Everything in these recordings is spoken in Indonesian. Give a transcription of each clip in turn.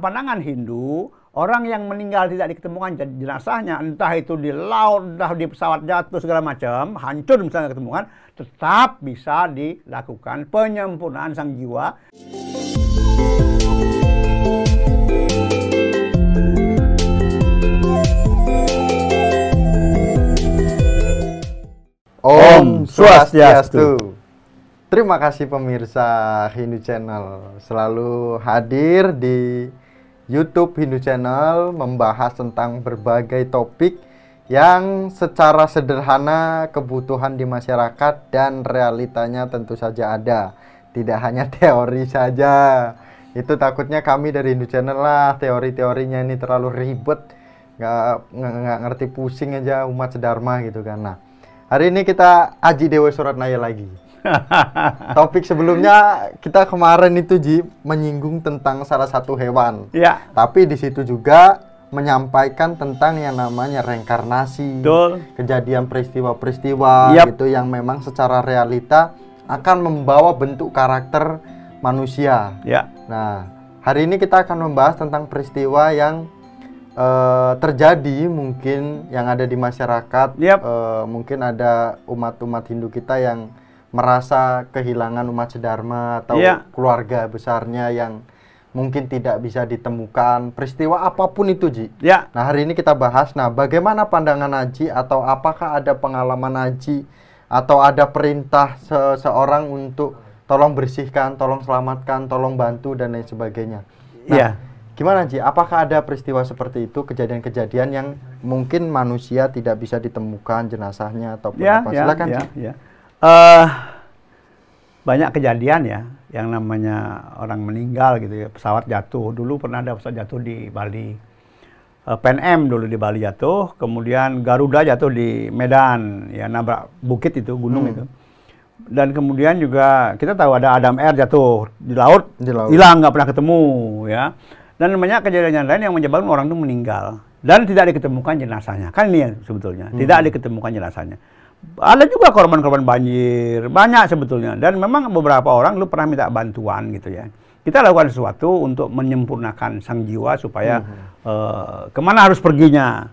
Pandangan Hindu, orang yang meninggal tidak diketemukan jenazahnya, entah itu di laut, entah di pesawat jatuh segala macam, hancur misalnya ketemukan, tetap bisa dilakukan penyempurnaan sang jiwa. Om Swastiastu. Terima kasih pemirsa Hindu Channel selalu hadir di YouTube Hindu Channel membahas tentang berbagai topik yang secara sederhana kebutuhan di masyarakat dan realitanya tentu saja ada. Tidak hanya teori saja. Itu takutnya kami dari Hindu Channel lah teori-teorinya ini terlalu ribet, nggak nggak ngerti pusing aja umat sedharma gitu kan. Nah, hari ini kita Aji Dewa Surat Naya lagi. Topik sebelumnya kita kemarin itu Ji menyinggung tentang salah satu hewan. Ya, Tapi di situ juga menyampaikan tentang yang namanya reinkarnasi. betul. Kejadian peristiwa-peristiwa Yap. gitu yang memang secara realita akan membawa bentuk karakter manusia. Ya, Nah, hari ini kita akan membahas tentang peristiwa yang eh, terjadi mungkin yang ada di masyarakat. Yap. Eh, mungkin ada umat-umat Hindu kita yang merasa kehilangan umat sedharma atau Iya. keluarga besarnya yang mungkin tidak bisa ditemukan. Peristiwa apa pun itu, Ji. ya, Nah, hari ini kita bahas, nah bagaimana pandangan Haji atau apakah ada pengalaman Haji atau ada perintah seseorang untuk tolong bersihkan, tolong selamatkan, tolong bantu dan lain sebagainya. Nah, Iya. Gimana Ji? Apakah ada peristiwa seperti itu, kejadian-kejadian yang mungkin manusia tidak bisa ditemukan jenazahnya ataupun ya, apa? ya, Silakan ya, Ji. ya. Eh, banyak kejadian ya yang namanya orang meninggal gitu ya pesawat jatuh. Dulu pernah ada pesawat jatuh di Bali. Eh, Pan Am dulu di Bali jatuh kemudian Garuda jatuh di Medan ya nabrak bukit itu gunung Hmm. itu. Dan kemudian juga kita tahu ada Adam Air jatuh di laut Di laut. hilang nggak pernah ketemu ya. Dan banyak kejadian yang lain yang menyebabkan orang itu meninggal. Dan tidak diketemukan jenazahnya. Kan ini ya sebetulnya Hmm. tidak diketemukan jenazahnya ada juga korban-korban banjir banyak sebetulnya. Dan memang beberapa orang lu pernah minta bantuan gitu ya. Kita lakukan sesuatu untuk menyempurnakan sang jiwa supaya eh, ke mana harus perginya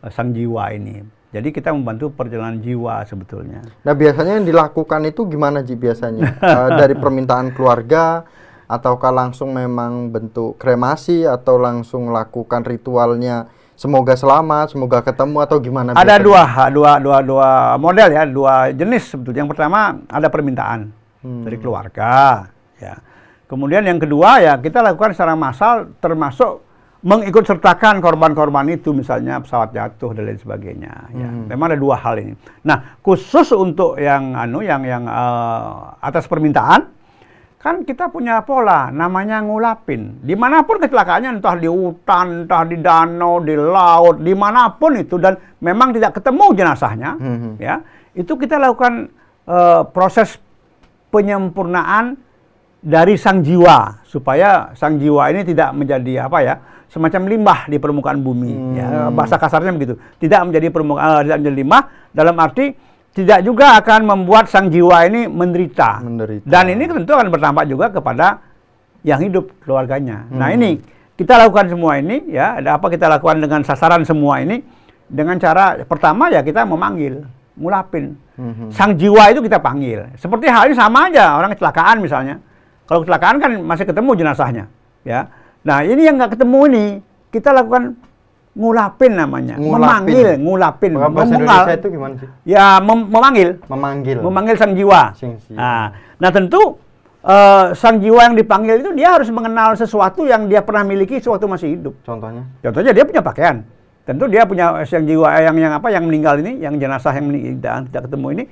eh, sang jiwa ini. Jadi kita membantu perjalanan jiwa sebetulnya. Nah, biasanya yang dilakukan itu gimana Ji biasanya? Eh, dari permintaan keluarga ataukah langsung memang bentuk kremasi atau langsung lakukan ritualnya semoga selamat, semoga ketemu atau gimana Ada biasanya? dua, dua, dua, dua model ya, dua jenis sebetulnya. Yang pertama ada permintaan Hmm. dari keluarga, ya. Kemudian yang kedua ya kita lakukan secara massal, termasuk mengikut sertakan korban-korban itu, misalnya pesawat jatuh dan lain sebagainya. Ya, Hmm. memang ada dua hal ini. Nah, khusus untuk yang anu, yang yang eh, atas permintaan, kan kita punya pola namanya ngulapin di mana pun kecelakaannya entah di hutan entah di danau di laut di mana pun itu dan memang tidak ketemu jenazahnya Mhm. ya itu kita lakukan eh, proses penyempurnaan dari sang jiwa supaya sang jiwa ini tidak menjadi apa ya semacam limbah di permukaan bumi ya Hmm. bahasa kasarnya begitu tidak menjadi permukaan tidak menjadi limbah dalam arti tidak juga akan membuat sang jiwa ini menderita. Menderita. Dan ini tentu akan berdampak juga kepada yang hidup keluarganya. Nah Hmm. ini kita lakukan semua ini ya. Ada apa kita lakukan dengan sasaran semua ini dengan cara pertama ya kita memanggil, ngulapin. Mhm. Sang jiwa itu kita panggil. Seperti halnya sama aja orang kecelakaan misalnya. Kalau kecelakaan kan masih ketemu jenazahnya, ya. Nah ini yang nggak ketemu ini kita lakukan ngulapin namanya, Ngulapin. memanggil, ngulapin, memungal. Indonesia itu gimana sih? Ya mem- memanggil Memanggil. memanggil sang jiwa. Sing jiwa. Nah, nah tentu eh, sang jiwa yang dipanggil itu dia harus mengenal sesuatu yang dia pernah miliki sewaktu masih hidup. Contohnya? Contohnya dia punya pakaian. Tentu dia punya sang jiwa eh, yang yang apa yang meninggal ini, yang jenazah yang mening- tidak, tidak ketemu ini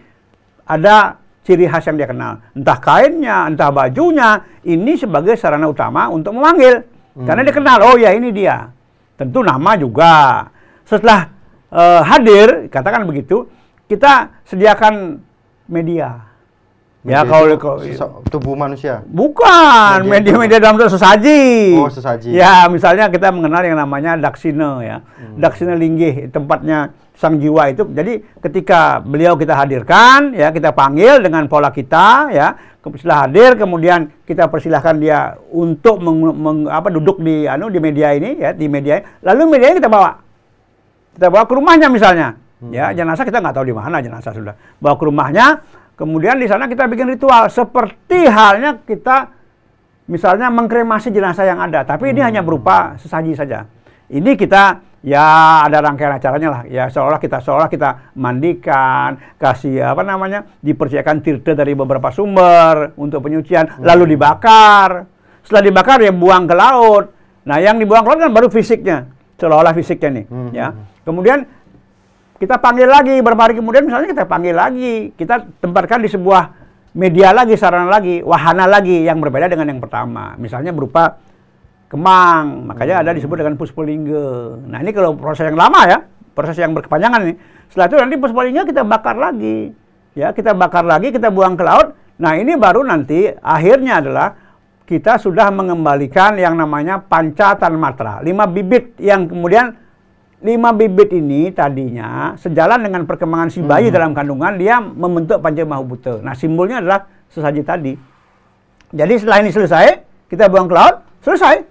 ada ciri khas yang dia kenal. Entah kainnya, entah bajunya. Ini sebagai sarana utama untuk memanggil. Karena dia kenal, oh ya ini dia. Tentu nama juga. Setelah eh, hadir, katakan begitu, kita sediakan media. Ya Media kalau itu kalau- tubuh manusia. Bukan, Media media-media dalam bentuk sesaji. Oh, sesaji. Ya, misalnya kita mengenal yang namanya daksina ya. Hmm. Daksina linggih, tempatnya sang jiwa itu. Jadi ketika beliau kita hadirkan, ya kita panggil dengan pola kita, ya. Setelah hadir, kemudian kita persilahkan dia untuk meng- meng- apa duduk di anu di media ini, ya di media. Lalu media kita bawa, kita bawa ke rumahnya misalnya. Ya, jenazah kita nggak tahu di mana jenazah sudah. Bawa ke rumahnya, kemudian di sana kita bikin ritual seperti halnya kita misalnya mengkremasi jenazah yang ada, tapi ini hanya berupa sesaji saja. Ini kita ya ada rangkaian acaranya lah. Ya seolah kita seolah kita mandikan, kasih apa namanya, dipersiapkan tirta dari beberapa sumber untuk penyucian, lalu dibakar. Setelah dibakar ya buang ke laut. Nah, yang dibuang ke laut kan baru fisiknya, seolah-olah fisiknya nih, Hmm. ya. Kemudian kita panggil lagi beberapa hari kemudian misalnya kita panggil lagi kita tempatkan di sebuah media lagi sarana lagi wahana lagi yang berbeda dengan yang pertama misalnya berupa kemang. Makanya ada disebut dengan puspalingga nah ini kalau proses yang lama ya proses yang berkepanjangan nih setelah itu nanti puspalingga kita bakar lagi. Ya kita bakar lagi kita buang ke laut. Nah ini baru nanti akhirnya adalah kita sudah mengembalikan yang namanya pancatan matra. Lima bibit yang kemudian lima bibit ini tadinya sejalan dengan perkembangan si bayi dalam kandungan dia membentuk panca mahubuta. Nah simbolnya adalah sesaji tadi. Jadi setelah ini selesai kita buang ke laut selesai.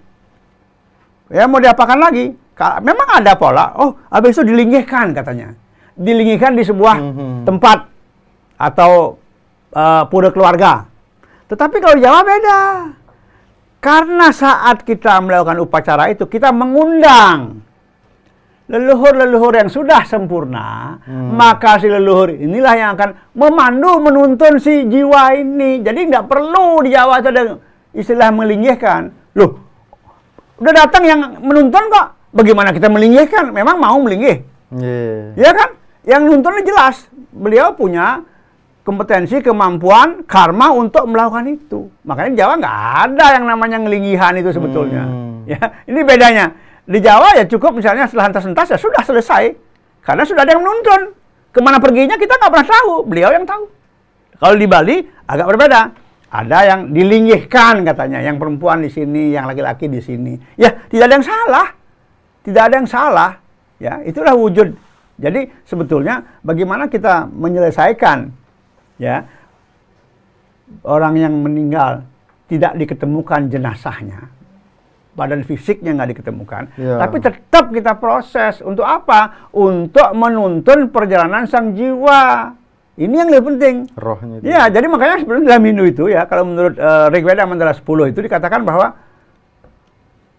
Ya mau diapakan lagi? Memang ada pola. Oh habis itu dilinggihkan katanya. Dilinggihkan di sebuah Mhm. tempat atau eh, pura keluarga. Tetapi kalau Jawa beda. Karena saat kita melakukan upacara itu kita mengundang leluhur-leluhur yang sudah sempurna, Hmm. maka si leluhur inilah yang akan memandu menuntun si jiwa ini. Jadi nggak perlu di Jawa itu ada istilah melinggihkan. Loh, udah datang yang menuntun kok. Bagaimana kita melinggihkan? Memang mau melinggih. Iya. Ya kan? Yang nuntunnya jelas. Beliau punya kompetensi, kemampuan, karma untuk melakukan itu. Makanya di Jawa nggak ada yang namanya ngelinggihan itu sebetulnya. Hmm. Ya, ini bedanya. Di Jawa ya cukup misalnya setelah hentas-hentas ya sudah selesai. Karena sudah ada yang menuntun. Ke mana perginya kita nggak pernah tahu. Beliau yang tahu. Kalau di Bali agak berbeda. Ada yang dilinggihkan katanya, yang perempuan di sini, yang laki-laki di sini. Ya, tidak ada yang salah. Tidak ada yang salah. Ya, itulah wujud. Jadi sebetulnya bagaimana kita menyelesaikan ya orang yang meninggal tidak diketemukan jenazahnya. Badan fisiknya nggak diketemukan, Ya. tapi tetap kita proses untuk apa? Untuk menuntun perjalanan sang jiwa. Ini yang lebih penting. Rohnya itu. Ya, jadi makanya sebenarnya dalam Hindu itu ya, kalau menurut eh, Rigveda mandala 10 itu dikatakan bahwa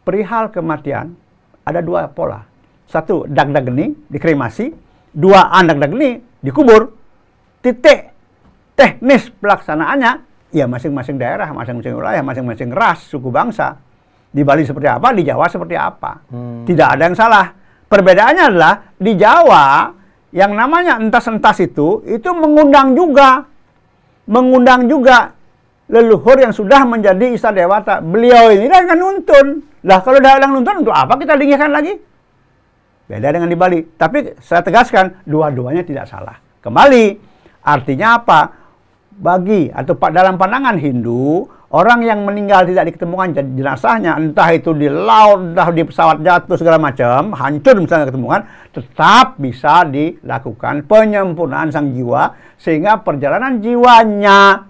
perihal kematian ada dua pola. Satu, dagdagni, dikremasi. Dua, andagdagni, dikubur. Titik teknis pelaksanaannya, ya masing-masing daerah, masing-masing wilayah, masing-masing ras, suku bangsa. Di Bali seperti apa, di Jawa seperti apa. Hmm. Tidak ada yang salah. Perbedaannya adalah di Jawa yang namanya entas-entas itu itu mengundang juga mengundang juga leluhur yang sudah menjadi Ista Dewata. Beliau ini kan nuntun. Lah kalau ada yang nuntun untuk apa kita dinggikan lagi? Beda dengan di Bali. Tapi saya tegaskan dua-duanya tidak salah. Kembali artinya apa? Bagi atau dalam pandangan Hindu, orang yang meninggal tidak diketemukan jen- jenazahnya, entah itu di laut, entah di pesawat jatuh segala macam, hancur misalnya ketemukan, tetap bisa dilakukan penyempurnaan sang jiwa sehingga perjalanan jiwanya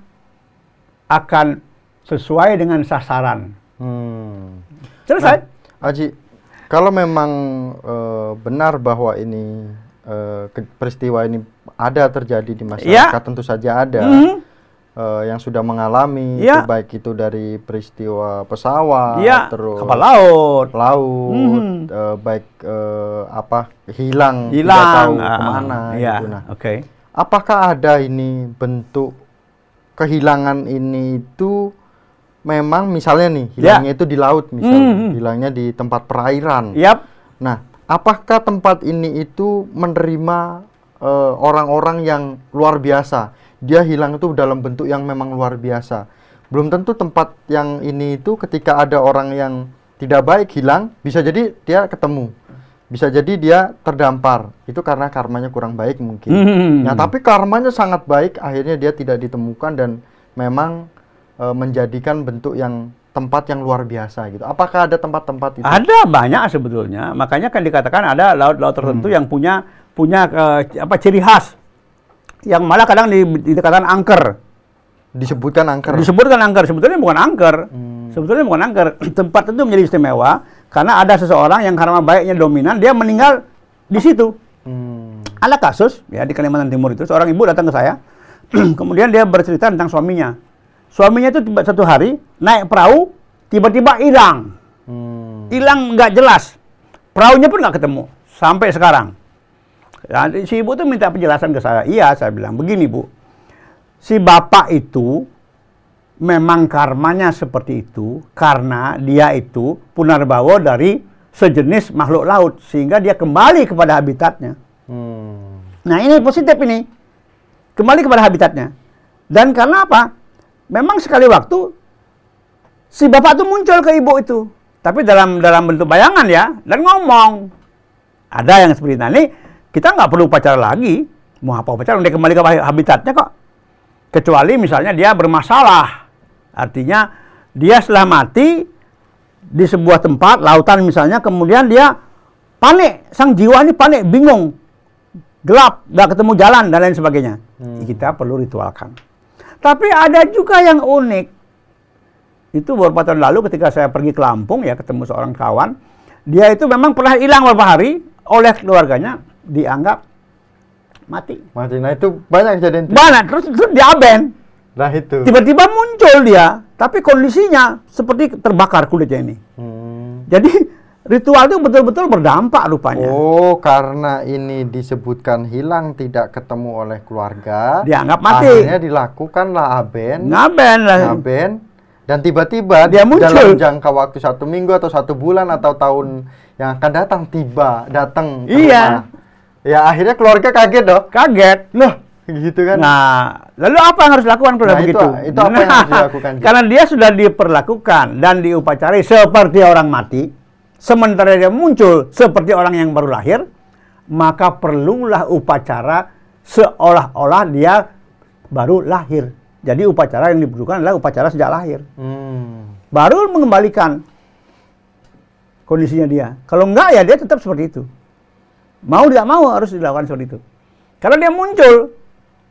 akan sesuai dengan sasaran. Hmm. Selesai. Nah, Aji, kalau memang eh, benar bahwa ini ke- peristiwa ini ada terjadi di masyarakat, Ya. tentu saja ada Mhm. Eh, yang sudah mengalami, Ya. itu baik itu dari peristiwa pesawat, Iya, terus kapal laut. laut, Mhm. eh, baik eh, apa hilang, tidak hilang tahu ah, ke mana, ya, gitu. Nah, oke apakah ada ini bentuk kehilangan ini itu memang misalnya nih Ya. hilangnya itu di laut misalnya Mhm. hilangnya di tempat perairan yap nah apakah tempat ini itu menerima orang-orang yang luar biasa dia hilang itu dalam bentuk yang memang luar biasa belum tentu tempat yang ini itu ketika ada orang yang tidak baik hilang bisa jadi dia ketemu bisa jadi dia terdampar. Itu karena karmanya kurang baik mungkin. Hmm. Nah, tapi karmanya sangat baik, akhirnya dia tidak ditemukan dan memang e, menjadikan bentuk yang tempat yang luar biasa gitu. Apakah ada tempat-tempat itu? Ada banyak sebetulnya. Makanya kan dikatakan ada laut-laut tertentu Hmm. yang punya punya eh, apa ciri khas. Yang malah kadang di, dikatakan angker. Disebutkan angker. Disebutkan angker, sebetulnya bukan angker. Hmm. Sebetulnya bukan angker. Tempat itu menjadi istimewa karena ada seseorang yang karma baiknya dominan, dia meninggal di situ. Hmm. Ada kasus ya di Kalimantan Timur itu seorang ibu datang ke saya, kemudian dia bercerita tentang suaminya. Suaminya itu tiba satu hari naik perahu, tiba-tiba hilang, Hmm. hilang nggak jelas. Perahunya pun nggak ketemu sampai sekarang. Ya, si ibu tuh minta penjelasan ke saya. Iya, saya bilang begini bu, si bapak itu memang karmanya seperti itu karena dia itu punarbawa dari sejenis makhluk laut sehingga dia kembali kepada habitatnya. Hmm. Nah ini positif ini. Kembali kepada habitatnya. Dan karena apa? Memang sekali waktu si bapak itu muncul ke ibu itu. Tapi dalam dalam bentuk bayangan ya. Dan ngomong. Ada yang seperti. Nah ini kita nggak perlu upacara lagi. Mau apa upacara? Dia kembali ke habitatnya kok. Kecuali misalnya dia bermasalah. Artinya dia setelah mati di sebuah tempat, lautan misalnya, kemudian dia panik. Sang jiwa ini panik, bingung gelap, nggak ketemu jalan dan lain sebagainya. Hmm. Kita perlu ritualkan. Tapi ada juga yang unik. Itu beberapa tahun lalu ketika saya pergi ke Lampung ya ketemu seorang kawan, dia itu memang pernah hilang beberapa hari oleh keluarganya dianggap mati. Mati. Nah, itu banyak kejadian. Banyak terus, terus diaben. Nah, itu. Tiba-tiba muncul dia, tapi kondisinya seperti terbakar kulitnya ini. Hmm. Jadi ritual itu betul-betul berdampak rupanya. Oh, karena ini disebutkan hilang tidak ketemu oleh keluarga. Dianggap mati. Akhirnya dilakukanlah aben. Ngaben lah. Ngaben. Dan tiba-tiba Dia muncul. dalam jangka waktu satu minggu atau satu bulan atau tahun yang akan datang tiba datang Iya. rumah. Ya akhirnya keluarga kaget dong. Kaget. Loh, gitu kan? Nah, lalu apa yang harus dilakukan kalau Nah, itu- begitu? itu apa yang harus dilakukan, Ji? Karena dia sudah diperlakukan dan diupacarai seperti orang mati, sementara dia muncul seperti orang yang baru lahir, maka perlulah upacara seolah-olah dia baru lahir. Jadi upacara yang dibutuhkan adalah upacara sejak lahir. Hmm. Baru mengembalikan kondisinya dia. Kalau enggak ya dia tetap seperti itu. Mau tidak mau harus dilakukan seperti itu. Karena dia muncul,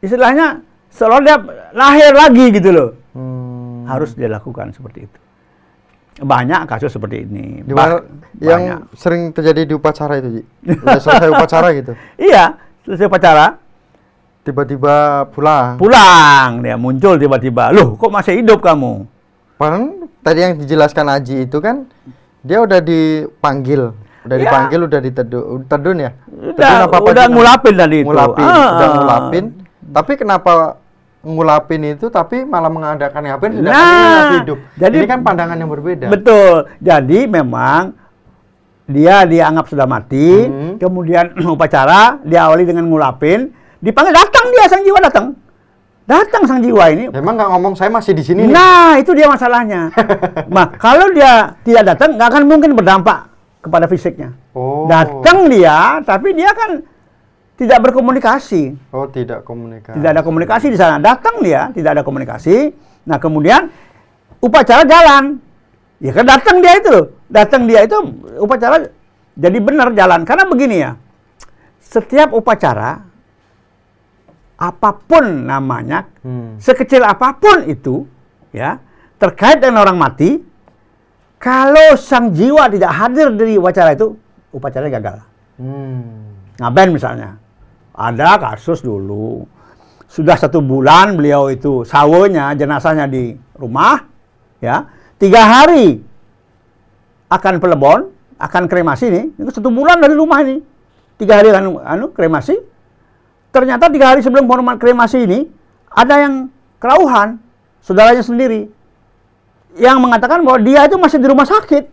istilahnya seolah dia lahir lagi gitu loh. Hmm. Harus dia lakukan seperti itu. Banyak kasus seperti ini. Di mana yang banyak. sering terjadi di upacara itu, Ji? Selesai upacara gitu. Iya, selesai upacara, Tiba-tiba pulang. pulang dia muncul tiba-tiba. Loh, kok masih hidup kamu? Padahal tadi yang dijelaskan Aji itu kan dia udah dipanggil, udah Ya. dipanggil, udah ditedun, tedun ya. Udah, udah Ji? ngulapin tadi itu. Ngulapin, Ah. udah ngulapin. Tapi kenapa ngulapin itu tapi malah mengadakan ngapain sedangkan Nah, hidup. jadi- ini kan pandangan yang berbeda. Betul. Jadi memang dia dianggap sudah mati, Hmm. kemudian upacara diawali dengan ngulapin, dipanggil datang dia sang jiwa datang. Datang sang jiwa ini. Emang nggak ngomong saya masih di sini nih. Nah, itu dia masalahnya. nah, kalau dia tidak datang, nggak akan mungkin berdampak kepada fisiknya. Oh. Datang dia, tapi dia kan tidak berkomunikasi. Oh, tidak komunikasi. Tidak ada komunikasi di sana. Datang dia, tidak ada komunikasi. Nah, kemudian upacara jalan. Ya kan datang dia itu loh. Datang dia itu upacara jadi benar jalan. Karena begini ya. Setiap upacara apa pun namanya, Hmm. sekecil apa pun itu, ya, terkait dengan orang mati, kalau sang jiwa tidak hadir dari upacara itu, upacaranya gagal. Hmm. Ngaben misalnya. Ada kasus dulu. Sudah satu bulan beliau itu sawonya, jenazahnya di rumah. ya Tiga hari akan pelebon, akan kremasi nih. Itu satu bulan dari rumah ini. Tiga hari anu, anu kremasi. Ternyata tiga hari sebelum pengumuman kremasi ini, ada yang kelauhan, saudaranya sendiri. Yang mengatakan bahwa dia itu masih di rumah sakit.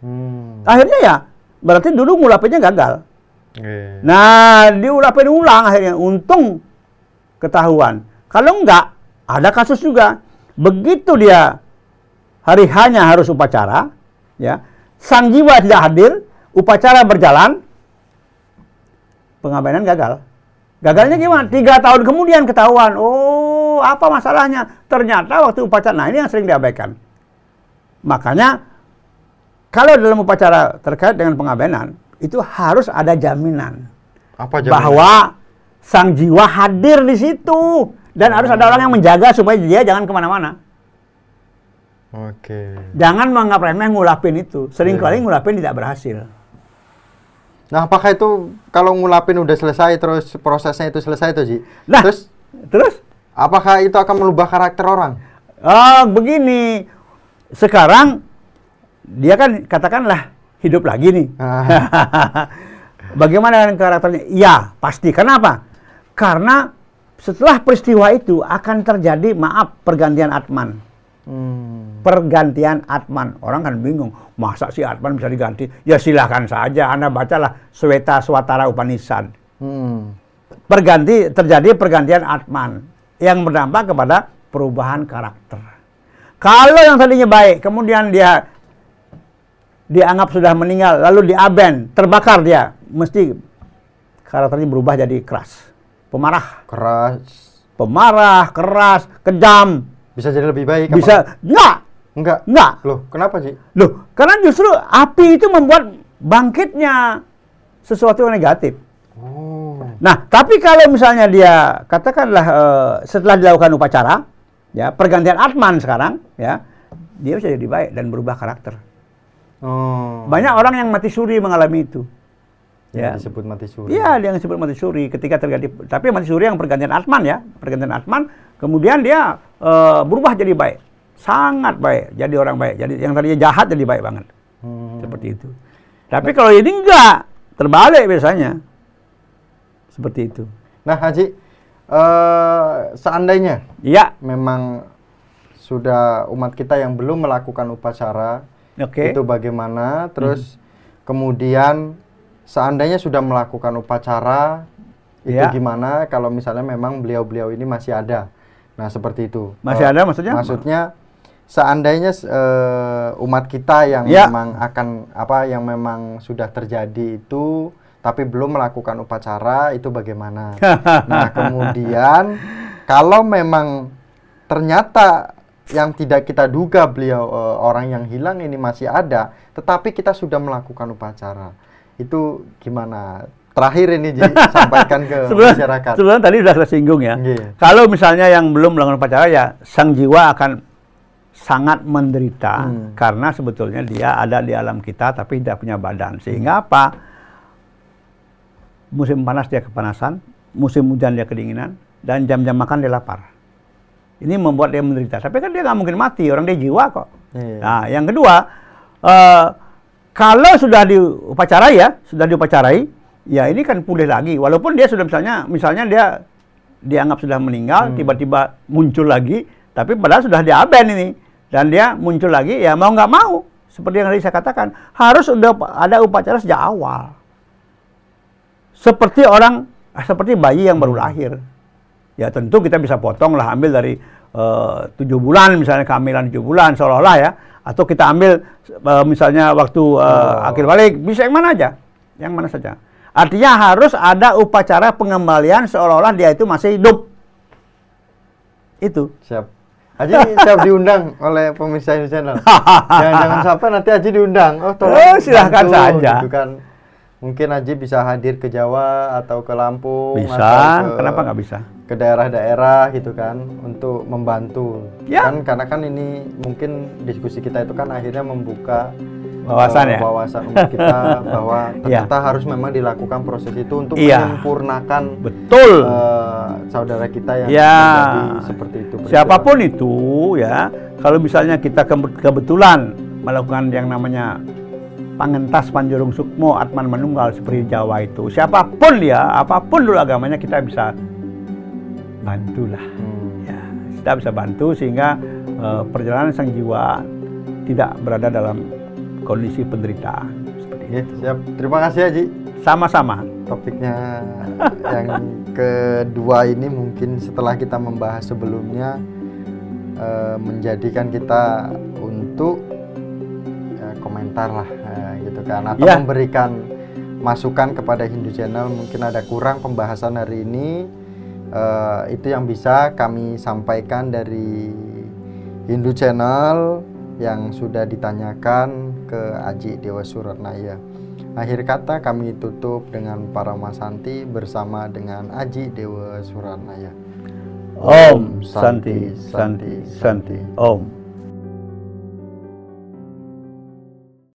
Hmm. Akhirnya ya, berarti dulu ngulapinnya gagal. Oke. Nah, diulapin ulang akhirnya. Untung ketahuan. Kalau enggak, ada kasus juga. Begitu dia hari hanya harus upacara, ya, sang jiwa tidak hadir, upacara berjalan, pengabainan gagal. Gagalnya gimana? Tiga tahun kemudian ketahuan. Oh, apa masalahnya? Ternyata waktu upacara, nah ini yang sering diabaikan. Makanya, kalau dalam upacara terkait dengan pengabainan, itu harus ada jaminan. Apa jaminan? Bahwa sang jiwa hadir di situ. Dan harus ada orang yang menjaga supaya dia jangan ke mana-mana. Oke. Jangan menganggap remeh ngulapin itu. Seringkali Iya. ngulapin tidak berhasil. Nah, apakah itu kalau ngulapin udah selesai terus prosesnya itu selesai tuh, Ji? Nah, Terus terus apakah itu akan merubah karakter orang? Oh, begini. Sekarang dia kan katakanlah hidup lagi nih. Ah. Bagaimana dengan karakternya? Ya, pasti. Kenapa? Karena setelah peristiwa itu akan terjadi maaf pergantian atman. Hmm. Pergantian atman. Orang kan bingung, masa si atman bisa diganti? Ya silahkan saja. Anda bacalah Sweta Swatara Upanishad. Hmm. Perganti terjadi pergantian atman yang berdampak kepada perubahan karakter. Kalau yang tadinya baik, kemudian dia dianggap sudah meninggal, lalu diaben, terbakar dia, mesti karakternya berubah jadi keras, pemarah, Keras. pemarah, keras, kejam, Bisa jadi lebih baik apa? bisa enggak, Enggak. enggak. Loh, kenapa, Ji? Loh, karena justru api itu membuat bangkitnya sesuatu yang negatif. Oh. Nah, tapi kalau misalnya dia katakanlah eh, setelah dilakukan upacara, ya pergantian atman sekarang, ya dia bisa jadi baik dan berubah karakter. Oh. Banyak orang yang mati suri mengalami itu. Yang Ya. disebut mati suri. Iya, dia yang disebut mati suri ketika terjadi. Tapi mati suri yang pergantian atman ya, pergantian atman, kemudian dia eh, berubah jadi baik, sangat baik, jadi orang baik. Jadi yang tadinya jahat jadi baik banget, Hmm. seperti itu. Tapi kalau ini enggak, terbalik biasanya, seperti itu. Nah, Haji, eh seandainya Iya, memang sudah umat kita yang belum melakukan upacara, oke. itu bagaimana? Terus kemudian seandainya sudah melakukan upacara, itu Ya. gimana kalau misalnya memang beliau-beliau ini masih ada? Nah, seperti itu. Masih Eh, ada maksudnya? Maksudnya seandainya eh, umat kita yang Ya. memang akan apa yang memang sudah terjadi itu tapi belum melakukan upacara itu bagaimana? nah, kemudian kalau memang ternyata yang tidak kita duga beliau eh, orang yang hilang ini masih ada, tetapi kita sudah melakukan upacara. Itu gimana? Terakhir ini Ji, sampaikan ke Sebenarnya, masyarakat. sebenarnya tadi sudah saya singgung ya. Iya. Kalau misalnya yang belum melakukan upacara ya sang jiwa akan sangat menderita Hmm. karena sebetulnya dia ada di alam kita tapi tidak punya badan. Sehingga apa? Musim panas dia kepanasan, musim hujan dia kedinginan, dan jam-jam makan dia lapar. Ini membuat dia menderita. Tapi kan dia nggak mungkin mati, orang dia jiwa kok. Iya. Nah, yang kedua, eh, kalau sudah diupacarai ya, sudah diupacarai, ya ini kan pulih lagi. Walaupun dia sudah misalnya, misalnya dia dianggap sudah meninggal, Hmm. tiba-tiba muncul lagi, tapi padahal sudah diaben ini, dan dia muncul lagi, ya mau nggak mau, seperti yang tadi saya katakan, harus udah ada upacara sejak awal. Seperti orang, seperti bayi yang baru lahir. Ya tentu kita bisa potong lah, ambil dari tujuh bulan misalnya kehamilan tujuh bulan seolah-olah ya, atau kita ambil eh, misalnya waktu eh, Oh. akhir balik bisa yang mana aja, yang mana saja. Artinya harus ada upacara pengembalian seolah-olah dia itu masih hidup. Itu. Siap. Haji siap diundang oleh pemirsa ini channel. Jangan-jangan sampai nanti Haji diundang. Oh, tolong. Oh, silahkan bantu, saja. Gitu kan. Mungkin Haji bisa hadir ke Jawa atau ke Lampung Bisa, atau ke, kenapa nggak bisa? Ke daerah-daerah gitu kan untuk membantu. Ya. Kan karena kan ini mungkin diskusi kita itu kan akhirnya membuka Wawasan eh, ya? wawasan umat kita bahwa Ya. ternyata harus memang dilakukan proses itu untuk Iya. menyempurnakan Betul. eh, saudara kita yang Ya. seperti itu. Siapa pun itu ya, kalau misalnya kita ke- kebetulan melakukan yang namanya pangentas panjurung sukmo atman manunggal seperti Jawa itu, siapa pun dia, apa pun dulu agamanya kita bisa bantulah. Hmm. Ya, kita bisa bantu sehingga eh, perjalanan sang jiwa tidak berada dalam kondisi penderitaan seperti itu. Oke, siap. Terima kasih Haji. Sama-sama. Topiknya yang kedua ini mungkin setelah kita membahas sebelumnya eh, menjadikan kita untuk eh, komentar lah nah, gitu kan atau ya. memberikan masukan kepada Hindu Channel mungkin ada kurang pembahasan hari ini uh, itu yang bisa kami sampaikan dari Hindu Channel yang sudah ditanyakan ke Aji Dewa Suratnaya. Akhir kata kami tutup dengan para Masanti bersama dengan Aji Dewa Suratnaya. Om Santi Santi Santi Om.